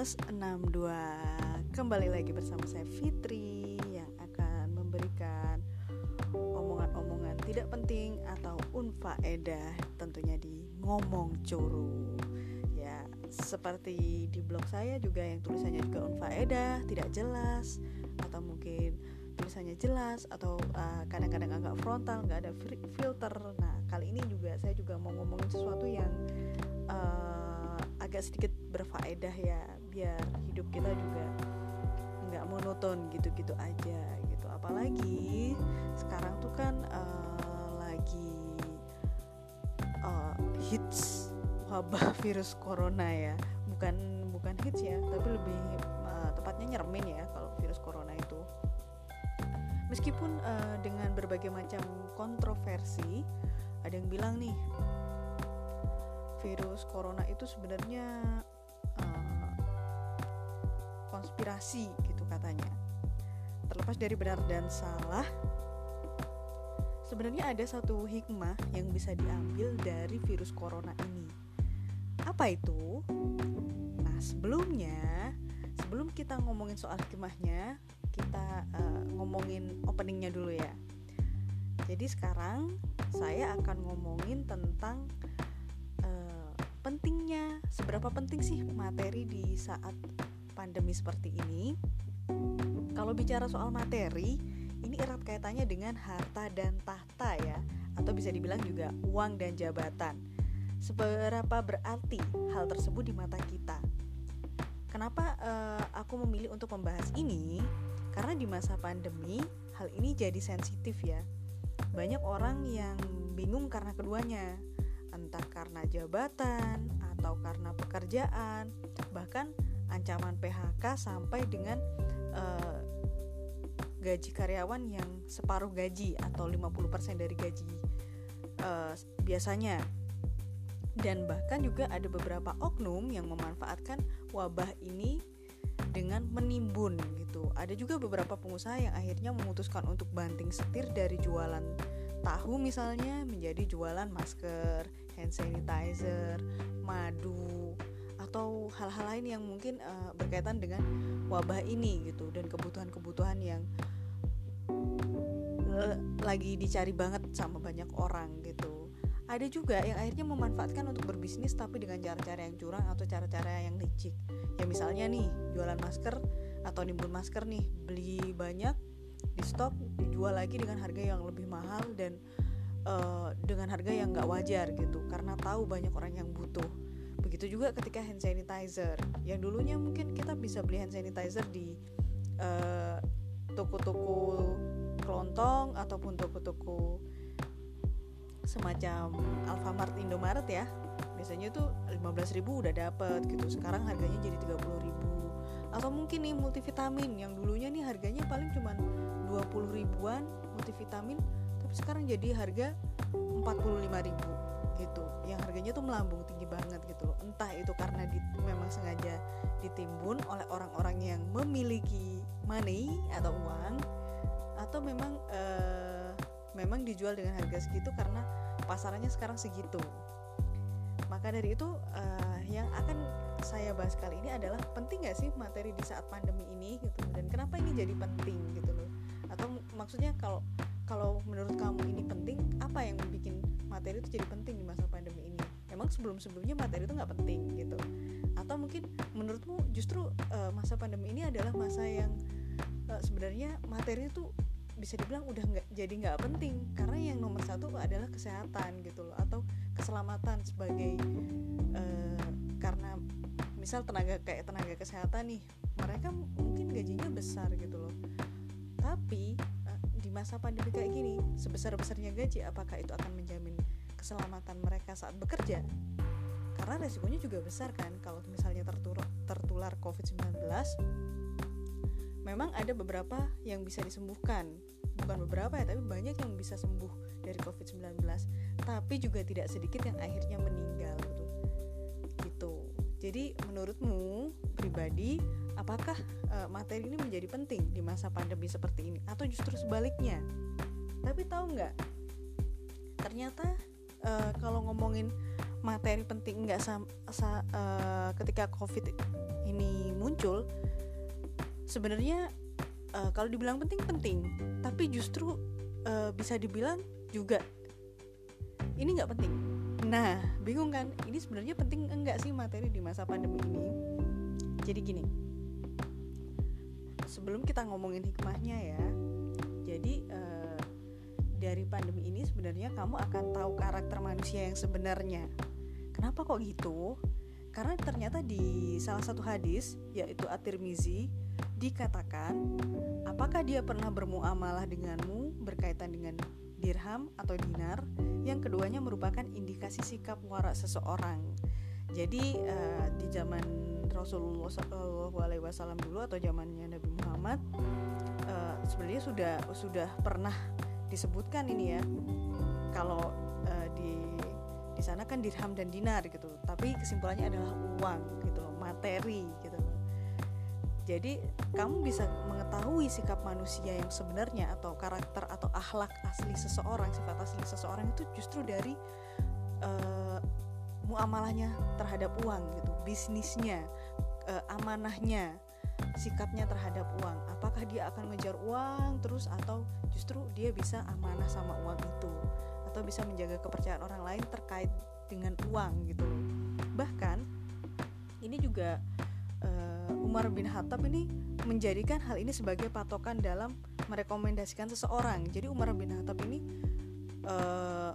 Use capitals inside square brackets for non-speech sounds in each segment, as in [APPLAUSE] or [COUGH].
plus 62 Kembali lagi bersama saya Fitri Yang akan memberikan omongan-omongan tidak penting Atau unfaedah tentunya di ngomong curu Ya seperti di blog saya juga yang tulisannya juga unfaedah Tidak jelas Atau mungkin tulisannya jelas Atau uh, kadang-kadang agak frontal nggak ada filter. Nah kali ini juga saya juga mau ngomongin sesuatu yang uh, agak sedikit berfaedah ya biar hidup kita juga nggak monoton gitu-gitu aja gitu. Apalagi sekarang tuh kan uh, lagi uh, hits wabah [LAUGHS] virus corona ya. Bukan bukan hits ya tapi lebih uh, tepatnya nyermin ya kalau virus corona itu. Meskipun uh, dengan berbagai macam kontroversi ada yang bilang nih virus corona itu sebenarnya konspirasi gitu katanya. Terlepas dari benar dan salah, sebenarnya ada satu hikmah yang bisa diambil dari virus corona ini. Apa itu? Nah, sebelumnya, sebelum kita ngomongin soal hikmahnya, kita uh, ngomongin openingnya dulu ya. Jadi sekarang saya akan ngomongin tentang pentingnya seberapa penting sih materi di saat pandemi seperti ini kalau bicara soal materi ini erat kaitannya dengan harta dan tahta ya atau bisa dibilang juga uang dan jabatan. Seberapa berarti hal tersebut di mata kita? Kenapa uh, aku memilih untuk membahas ini? Karena di masa pandemi hal ini jadi sensitif ya. Banyak orang yang bingung karena keduanya. Entah karena jabatan atau karena pekerjaan, bahkan ancaman PHK sampai dengan uh, gaji karyawan yang separuh gaji atau 50% dari gaji uh, biasanya. Dan bahkan juga ada beberapa oknum yang memanfaatkan wabah ini dengan menimbun gitu. Ada juga beberapa pengusaha yang akhirnya memutuskan untuk banting setir dari jualan tahu misalnya menjadi jualan masker, hand sanitizer, madu atau hal-hal lain yang mungkin uh, berkaitan dengan wabah ini gitu dan kebutuhan-kebutuhan yang uh, lagi dicari banget sama banyak orang gitu. Ada juga yang akhirnya memanfaatkan untuk berbisnis tapi dengan cara-cara yang curang atau cara-cara yang licik. Ya misalnya nih jualan masker atau nimbun masker nih beli banyak di stok dijual lagi dengan harga yang lebih mahal dan uh, dengan harga yang nggak wajar gitu karena tahu banyak orang yang butuh begitu juga ketika hand sanitizer. Yang dulunya mungkin kita bisa beli hand sanitizer di uh, toko-toko kelontong ataupun toko-toko semacam Alfamart Indomaret ya. Biasanya tuh 15.000 udah dapet gitu. Sekarang harganya jadi 30.000 atau mungkin nih multivitamin. Yang dulunya nih harganya paling cuma 20 ribuan multivitamin. Tapi sekarang jadi harga 45 ribu gitu. Yang harganya tuh melambung tinggi banget gitu loh. Entah itu karena di, memang sengaja ditimbun oleh orang-orang yang memiliki money atau uang atau memang uh, memang dijual dengan harga segitu karena pasarannya sekarang segitu. Maka dari itu uh, yang akan saya bahas kali ini adalah penting gak sih materi di saat pandemi ini gitu? Dan kenapa ini jadi penting gitu loh? Atau maksudnya kalau kalau menurut kamu ini penting apa yang bikin materi itu jadi penting di masa pandemi ini? Emang sebelum sebelumnya materi itu nggak penting gitu. Atau mungkin menurutmu justru uh, masa pandemi ini adalah masa yang uh, sebenarnya materi itu bisa dibilang udah nggak jadi nggak penting. Karena yang nomor satu adalah kesehatan gitu loh. Atau keselamatan sebagai uh, karena misal tenaga kayak tenaga kesehatan nih mereka mungkin gajinya besar gitu loh. Tapi di masa pandemi kayak gini sebesar besarnya gaji apakah itu akan menjamin keselamatan mereka saat bekerja? Karena resikonya juga besar kan kalau misalnya tertular, tertular COVID-19 memang ada beberapa yang bisa disembuhkan. Bukan beberapa ya tapi banyak yang bisa sembuh dari COVID-19 tapi juga tidak sedikit yang akhirnya meninggal jadi menurutmu pribadi apakah uh, materi ini menjadi penting di masa pandemi seperti ini? Atau justru sebaliknya? Tapi tahu nggak? Ternyata uh, kalau ngomongin materi penting nggak sa, sa, uh, ketika covid ini muncul sebenarnya uh, kalau dibilang penting penting. Tapi justru uh, bisa dibilang juga ini nggak penting nah bingung kan? Ini sebenarnya penting enggak sih materi di masa pandemi ini? Jadi gini. Sebelum kita ngomongin hikmahnya ya jadi uh, dari pandemi ini sebenarnya kamu akan tahu karakter manusia yang sebenarnya. Kenapa kok gitu? Karena ternyata di salah satu hadis yaitu At-Tirmizi dikatakan apakah dia pernah bermuamalah denganmu berkaitan dengan dirham atau dinar yang keduanya merupakan indikasi sikap warak seseorang. Jadi uh, di zaman Rasulullah SAW dulu atau zamannya Nabi Muhammad uh, sebenarnya sudah sudah pernah disebutkan ini ya kalau uh, di di sana kan dirham dan dinar gitu tapi kesimpulannya adalah uang gitu materi gitu jadi kamu bisa mengetahui sikap manusia yang sebenarnya atau karakter atau akhlak asli seseorang sifat asli seseorang itu justru dari uh, muamalahnya terhadap uang gitu bisnisnya uh, amanahnya sikapnya terhadap uang. Apakah dia akan ngejar uang terus atau justru dia bisa amanah sama uang itu? Atau bisa menjaga kepercayaan orang lain terkait dengan uang gitu. Bahkan ini juga Umar bin Khattab ini menjadikan hal ini sebagai patokan dalam merekomendasikan seseorang. Jadi Umar bin Khattab ini uh,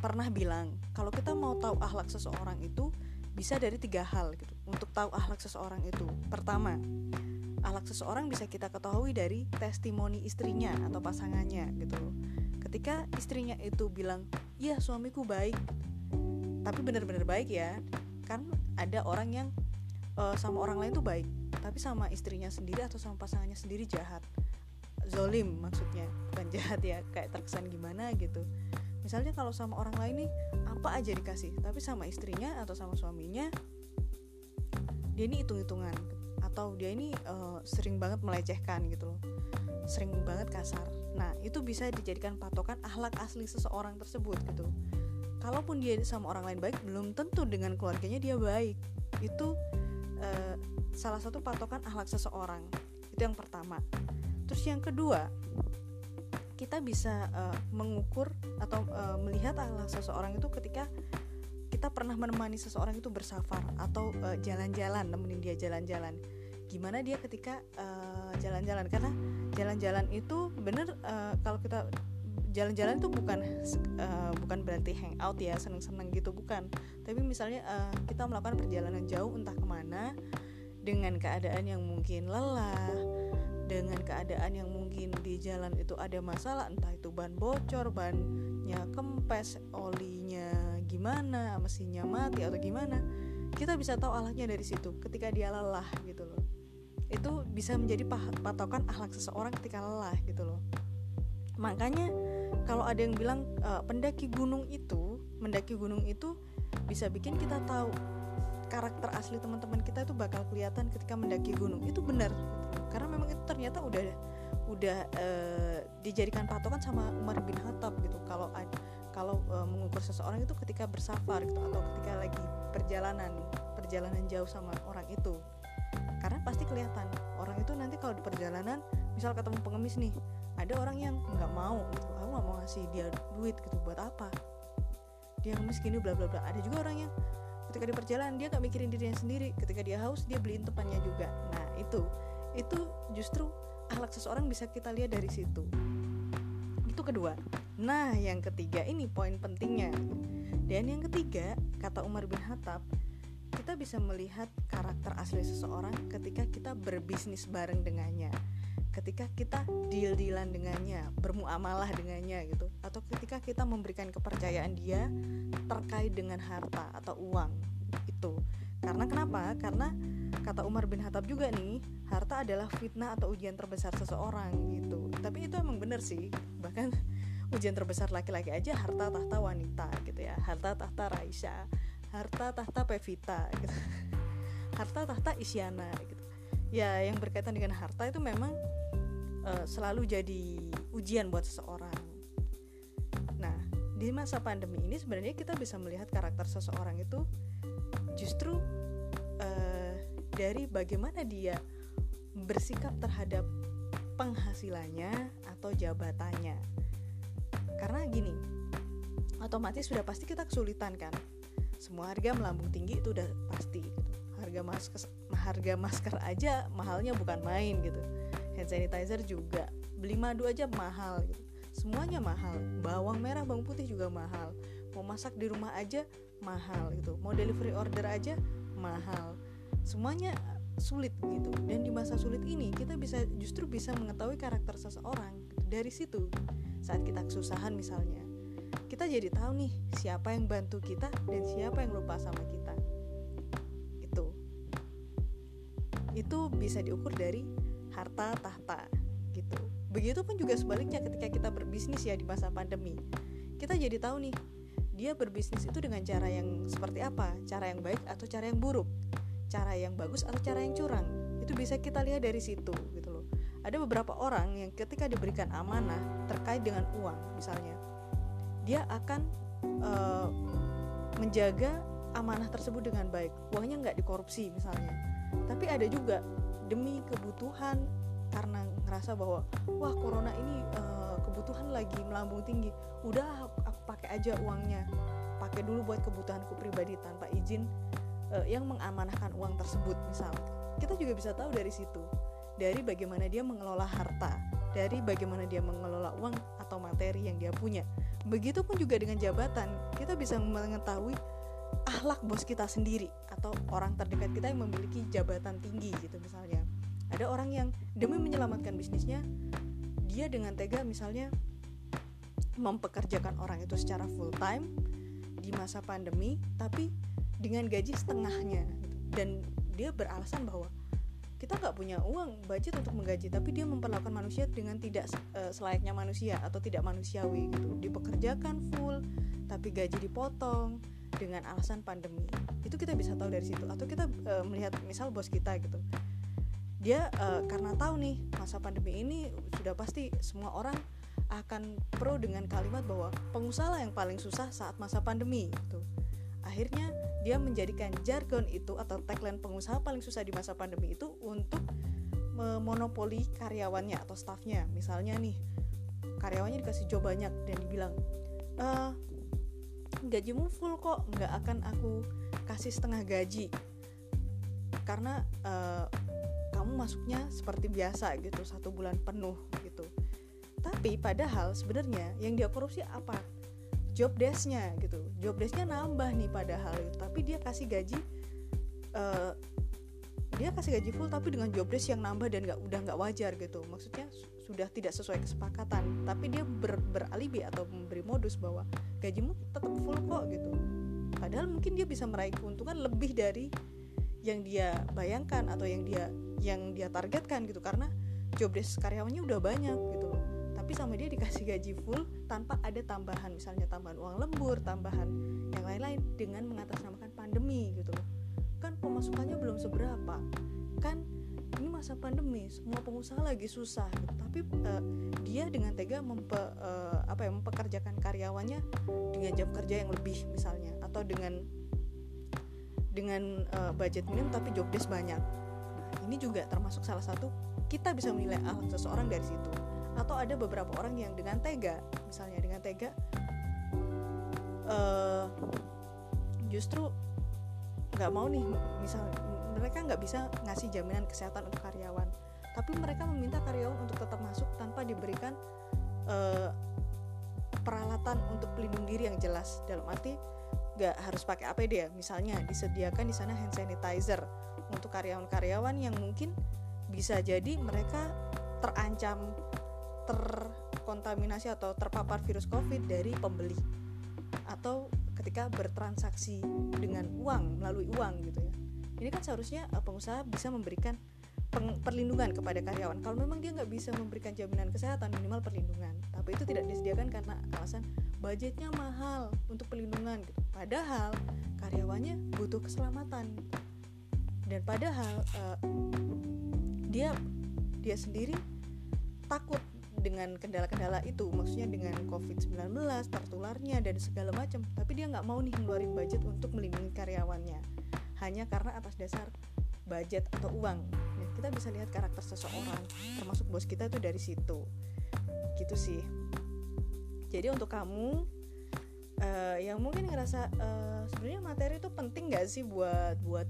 pernah bilang kalau kita mau tahu akhlak seseorang itu bisa dari tiga hal gitu. Untuk tahu akhlak seseorang itu pertama akhlak seseorang bisa kita ketahui dari testimoni istrinya atau pasangannya gitu ketika istrinya itu bilang iya suamiku baik. Tapi benar-benar baik ya kan ada orang yang uh, sama orang lain tuh baik tapi sama istrinya sendiri atau sama pasangannya sendiri jahat. Zolim maksudnya bukan [LAUGHS] jahat ya kayak terkesan gimana gitu. Misalnya kalau sama orang lain nih apa aja dikasih tapi sama istrinya atau sama suaminya dia ini hitung-hitungan atau dia ini uh, sering banget melecehkan gitu loh. Sering banget kasar. Nah itu bisa dijadikan patokan akhlak asli seseorang tersebut gitu. Kalaupun dia sama orang lain baik belum tentu dengan keluarganya dia baik. Itu uh, salah satu patokan akhlak seseorang. Itu yang pertama. Terus yang kedua kita bisa uh, mengukur atau uh, melihat akhlak seseorang itu ketika kita pernah menemani seseorang itu bersafar atau jalan-jalan uh, nemenin dia jalan-jalan. Gimana dia ketika jalan-jalan? Uh, karena jalan-jalan itu bener uh, kalau kita jalan-jalan itu bukan uh, bukan berarti hangout ya seneng-seneng gitu bukan. Tapi misalnya uh, kita melakukan perjalanan jauh entah ke mana dengan keadaan yang mungkin lelah dengan keadaan yang mungkin di jalan itu ada masalah entah itu ban bocor bannya kempes olinya gimana mesinnya mati atau gimana kita bisa tahu alahnya dari situ ketika dia lelah gitu loh. Itu bisa menjadi patokan akhlak seseorang ketika lelah gitu loh. Makanya kalau ada yang bilang e, pendaki gunung itu mendaki gunung itu bisa bikin kita tahu karakter asli teman-teman kita itu bakal kelihatan ketika mendaki gunung. Itu benar. Karena memang itu ternyata udah udah uh, dijadikan patokan sama Umar bin Khattab gitu. Kalau kalau uh, mengukur seseorang itu ketika bersafar gitu atau ketika lagi perjalanan perjalanan jauh sama orang itu. Karena pasti kelihatan. Orang itu nanti kalau di perjalanan misal ketemu pengemis nih ada orang yang nggak mau gitu aku nggak mau ngasih dia duit gitu buat apa? Dia ngemis gini bla bla bla. Ada juga orang yang ketika di perjalanan dia gak mikirin dirinya sendiri. Ketika dia haus dia beliin temannya juga. Nah itu itu justru akhlak seseorang bisa kita lihat dari situ. Itu kedua. Nah yang ketiga ini poin pentingnya. Dan yang ketiga kata Umar bin Khattab kita bisa melihat karakter asli seseorang ketika kita berbisnis bareng dengannya ketika kita deal-dealan dengannya, bermuamalah dengannya gitu, atau ketika kita memberikan kepercayaan dia terkait dengan harta atau uang itu. Karena kenapa? Karena kata Umar bin Khattab juga nih, harta adalah fitnah atau ujian terbesar seseorang gitu. Tapi itu emang bener sih. Bahkan [LAUGHS] ujian terbesar laki-laki aja harta tahta wanita gitu ya. Harta tahta Raisya, harta tahta Pevita gitu. [LAUGHS] harta tahta Isyana gitu. Ya, yang berkaitan dengan harta itu memang uh, selalu jadi ujian buat seseorang. Nah, di masa pandemi ini sebenarnya kita bisa melihat karakter seseorang itu justru uh, dari bagaimana dia bersikap terhadap penghasilannya atau jabatannya karena gini otomatis sudah pasti kita kesulitan kan semua harga melambung tinggi itu udah pasti gitu. harga masker harga masker aja mahalnya bukan main gitu hand sanitizer juga. Beli madu aja mahal gitu. Semuanya mahal. Bawang merah bawang putih juga mahal. Mau masak di rumah aja mahal gitu. Mau delivery order aja mahal. Semuanya sulit gitu. Dan di masa sulit ini kita bisa justru bisa mengetahui karakter seseorang gitu. dari situ. Saat kita kesusahan misalnya. Kita jadi tahu nih siapa yang bantu kita dan siapa yang lupa sama kita. Itu. Itu bisa diukur dari harta tahta gitu Begitupun juga sebaliknya ketika kita berbisnis ya di masa pandemi. Kita jadi tahu nih, dia berbisnis itu dengan cara yang seperti apa? Cara yang baik atau cara yang buruk? Cara yang bagus atau cara yang curang? Itu bisa kita lihat dari situ gitu loh. Ada beberapa orang yang ketika diberikan amanah terkait dengan uang misalnya, dia akan uh, menjaga amanah tersebut dengan baik. Uangnya nggak dikorupsi misalnya. Tapi ada juga demi kebutuhan karena ngerasa bahwa wah corona ini uh, kebutuhan lagi melambung tinggi udah aku, aku pakai aja uangnya pakai dulu buat kebutuhanku pribadi tanpa izin uh, yang mengamanahkan uang tersebut misal. Kita juga bisa tahu dari situ dari bagaimana dia mengelola harta dari bagaimana dia mengelola uang atau materi yang dia punya. Begitupun juga dengan jabatan kita bisa mengetahui ahlak bos kita sendiri atau orang terdekat kita yang memiliki jabatan tinggi gitu misalnya. Ada orang yang demi menyelamatkan bisnisnya dia dengan tega misalnya mempekerjakan orang itu secara full time di masa pandemi tapi dengan gaji setengahnya. Dan dia beralasan bahwa kita nggak punya uang budget untuk menggaji tapi dia memperlakukan manusia dengan tidak uh, selayaknya manusia atau tidak manusiawi gitu. Dipekerjakan full tapi gaji dipotong dengan alasan pandemi itu kita bisa tahu dari situ atau kita uh, melihat misal bos kita gitu dia uh, karena tahu nih masa pandemi ini sudah pasti semua orang akan pro dengan kalimat bahwa pengusaha yang paling susah saat masa pandemi gitu. Akhirnya dia menjadikan jargon itu atau tagline pengusaha paling susah di masa pandemi itu untuk memonopoli karyawannya atau staffnya. Misalnya nih karyawannya dikasih job banyak dan dibilang e, gajimu full kok nggak akan aku kasih setengah gaji. Karena uh, kamu masuknya seperti biasa gitu satu bulan penuh gitu. Tapi padahal sebenarnya yang dia korupsi apa? Job desknya gitu. Job desknya nambah nih padahal tapi dia kasih gaji uh, dia kasih gaji full tapi dengan job desk yang nambah dan nggak udah nggak wajar gitu. Maksudnya sudah tidak sesuai kesepakatan tapi dia ber, beralibi atau memberi modus bahwa gajimu tetap full kok gitu. Padahal mungkin dia bisa meraih keuntungan lebih dari yang dia bayangkan atau yang dia yang dia targetkan gitu. Karena job desk karyawannya udah banyak gitu loh. Tapi sama dia dikasih gaji full tanpa ada tambahan misalnya tambahan uang lembur tambahan yang lain-lain dengan mengatasnamakan pandemi gitu loh. Kan pemasukannya belum seberapa. Kan ini masa pandemi semua pengusaha lagi susah. Tapi uh, dia dengan tega mempe, uh, apa ya mempekerjakan karyawannya dengan jam kerja yang lebih misalnya. Atau dengan dengan uh, budget minim tapi job desk banyak. Nah ini juga termasuk salah satu kita bisa menilai akhlak seseorang dari situ. Atau ada beberapa orang yang dengan tega misalnya dengan tega uh, justru nggak mau nih misal mereka nggak bisa ngasih jaminan kesehatan untuk karyawan. Tapi mereka meminta karyawan untuk tetap masuk tanpa diberikan uh, peralatan untuk pelindung diri yang jelas. Dalam arti nggak harus pakai APD ya. Misalnya disediakan di sana hand sanitizer untuk karyawan-karyawan yang mungkin bisa jadi mereka terancam terkontaminasi atau terpapar virus COVID dari pembeli atau ketika bertransaksi dengan uang melalui uang gitu ya ini kan seharusnya eh, pengusaha bisa memberikan perlindungan kepada karyawan. Kalau memang dia nggak bisa memberikan jaminan kesehatan minimal perlindungan. Tapi itu tidak disediakan karena alasan budgetnya mahal untuk perlindungan gitu. Padahal karyawannya butuh keselamatan. Dan padahal uh, dia dia sendiri takut dengan kendala-kendala itu. Maksudnya dengan COVID-19 tertularnya dan segala macam. Tapi dia nggak mau nih ngeluarin budget untuk melindungi karyawannya hanya karena atas dasar budget atau uang. Dan kita bisa lihat karakter seseorang termasuk bos kita itu dari situ. Gitu sih. Jadi untuk kamu uh, yang mungkin ngerasa uh, sebenarnya materi itu penting gak sih buat buat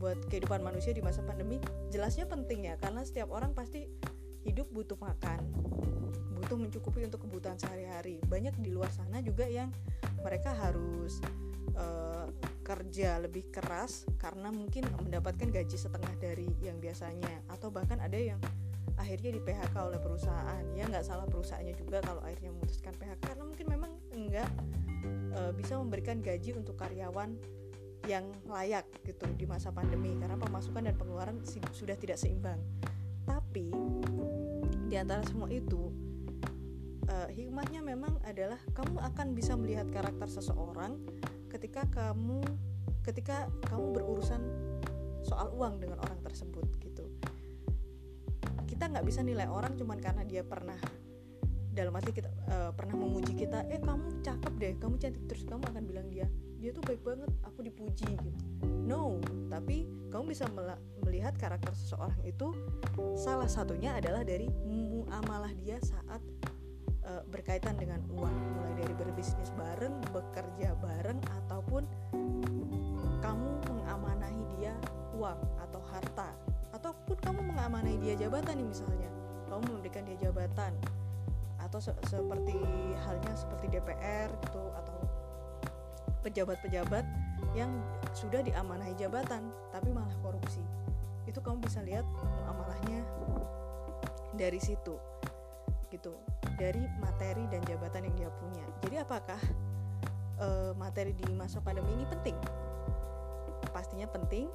buat kehidupan manusia di masa pandemi? Jelasnya penting ya karena setiap orang pasti hidup butuh makan butuh mencukupi untuk kebutuhan sehari-hari. Banyak di luar sana juga yang mereka harus uh, kerja lebih keras karena mungkin mendapatkan gaji setengah dari yang biasanya. Atau bahkan ada yang akhirnya di PHK oleh perusahaan. Ya nggak salah perusahaannya juga kalau akhirnya memutuskan PHK karena mungkin memang enggak uh, bisa memberikan gaji untuk karyawan yang layak gitu di masa pandemi. Karena pemasukan dan pengeluaran sudah tidak seimbang. Tapi di antara semua itu uh, hikmahnya memang adalah kamu akan bisa melihat karakter seseorang ketika kamu ketika kamu berurusan soal uang dengan orang tersebut gitu. Kita nggak bisa nilai orang cuman karena dia pernah dalam arti kita uh, pernah memuji kita eh kamu cakep deh kamu cantik. Terus kamu akan bilang dia dia tuh baik banget aku dipuji gitu. No tapi kamu bisa melihat karakter seseorang itu salah satunya adalah dari muamalah dia saat uh, berkaitan dengan uang mulai dari berbisnis bareng bekerja bareng ataupun kamu mengamanahi dia uang atau harta. Ataupun kamu mengamanahi dia jabatan nih misalnya. Kamu memberikan dia jabatan. Atau se seperti halnya seperti DPR gitu atau pejabat-pejabat yang sudah diamanahi jabatan tapi malah korupsi. Itu kamu bisa lihat amalahnya dari situ gitu dari materi dan jabatan yang dia punya. Jadi apakah e, materi di masa pandemi ini penting? Pastinya penting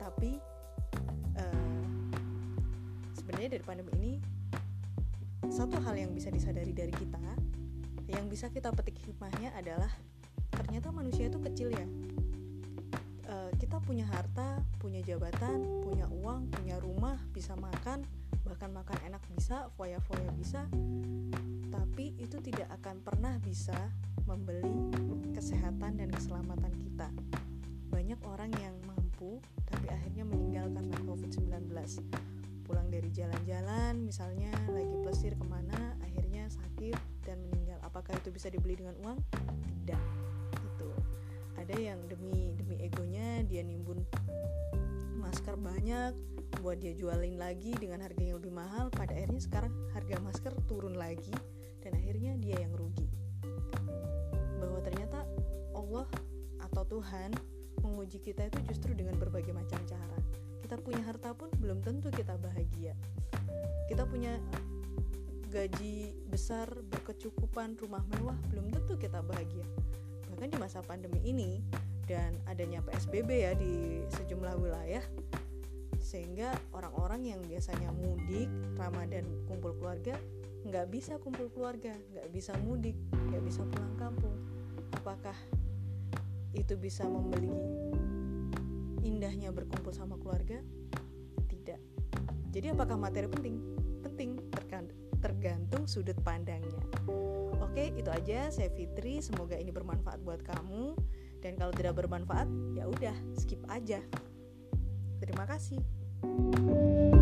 tapi e, sebenarnya dari pandemi ini satu hal yang bisa disadari dari kita yang bisa kita petik hikmahnya adalah ternyata manusia itu kecil ya. E, kita punya harta punya jabatan punya uang punya rumah bisa makan bahkan makan enak bisa foya-foya bisa tapi itu tidak akan pernah bisa membeli kesehatan dan keselamatan kita. Banyak orang yang mampu tapi akhirnya meninggal karena COVID-19 pulang dari jalan-jalan misalnya lagi plesir ke mana akhirnya sakit dan meninggal. Apakah itu bisa dibeli dengan uang? Tidak. Itu ada yang demi demi egonya dia nimbun masker banyak buat dia jualin lagi dengan harga yang lebih mahal pada akhirnya sekarang harga masker turun lagi dan akhirnya dia yang rugi. Bahwa ternyata Allah atau Tuhan menguji kita itu justru dengan berbagai macam cara. Kita punya harta pun belum tentu kita bahagia. Kita punya gaji besar berkecukupan rumah mewah belum tentu kita bahagia. Bahkan di masa pandemi ini dan adanya PSBB ya di sejumlah wilayah sehingga orang-orang yang biasanya mudik Ramadan kumpul keluarga nggak bisa kumpul keluarga nggak bisa mudik nggak bisa pulang kampung apakah itu bisa membeli indahnya berkumpul sama keluarga? Tidak. Jadi apakah materi penting? Penting, tergantung sudut pandangnya. Oke, itu aja saya Fitri, semoga ini bermanfaat buat kamu dan kalau tidak bermanfaat ya udah skip aja. Terima kasih.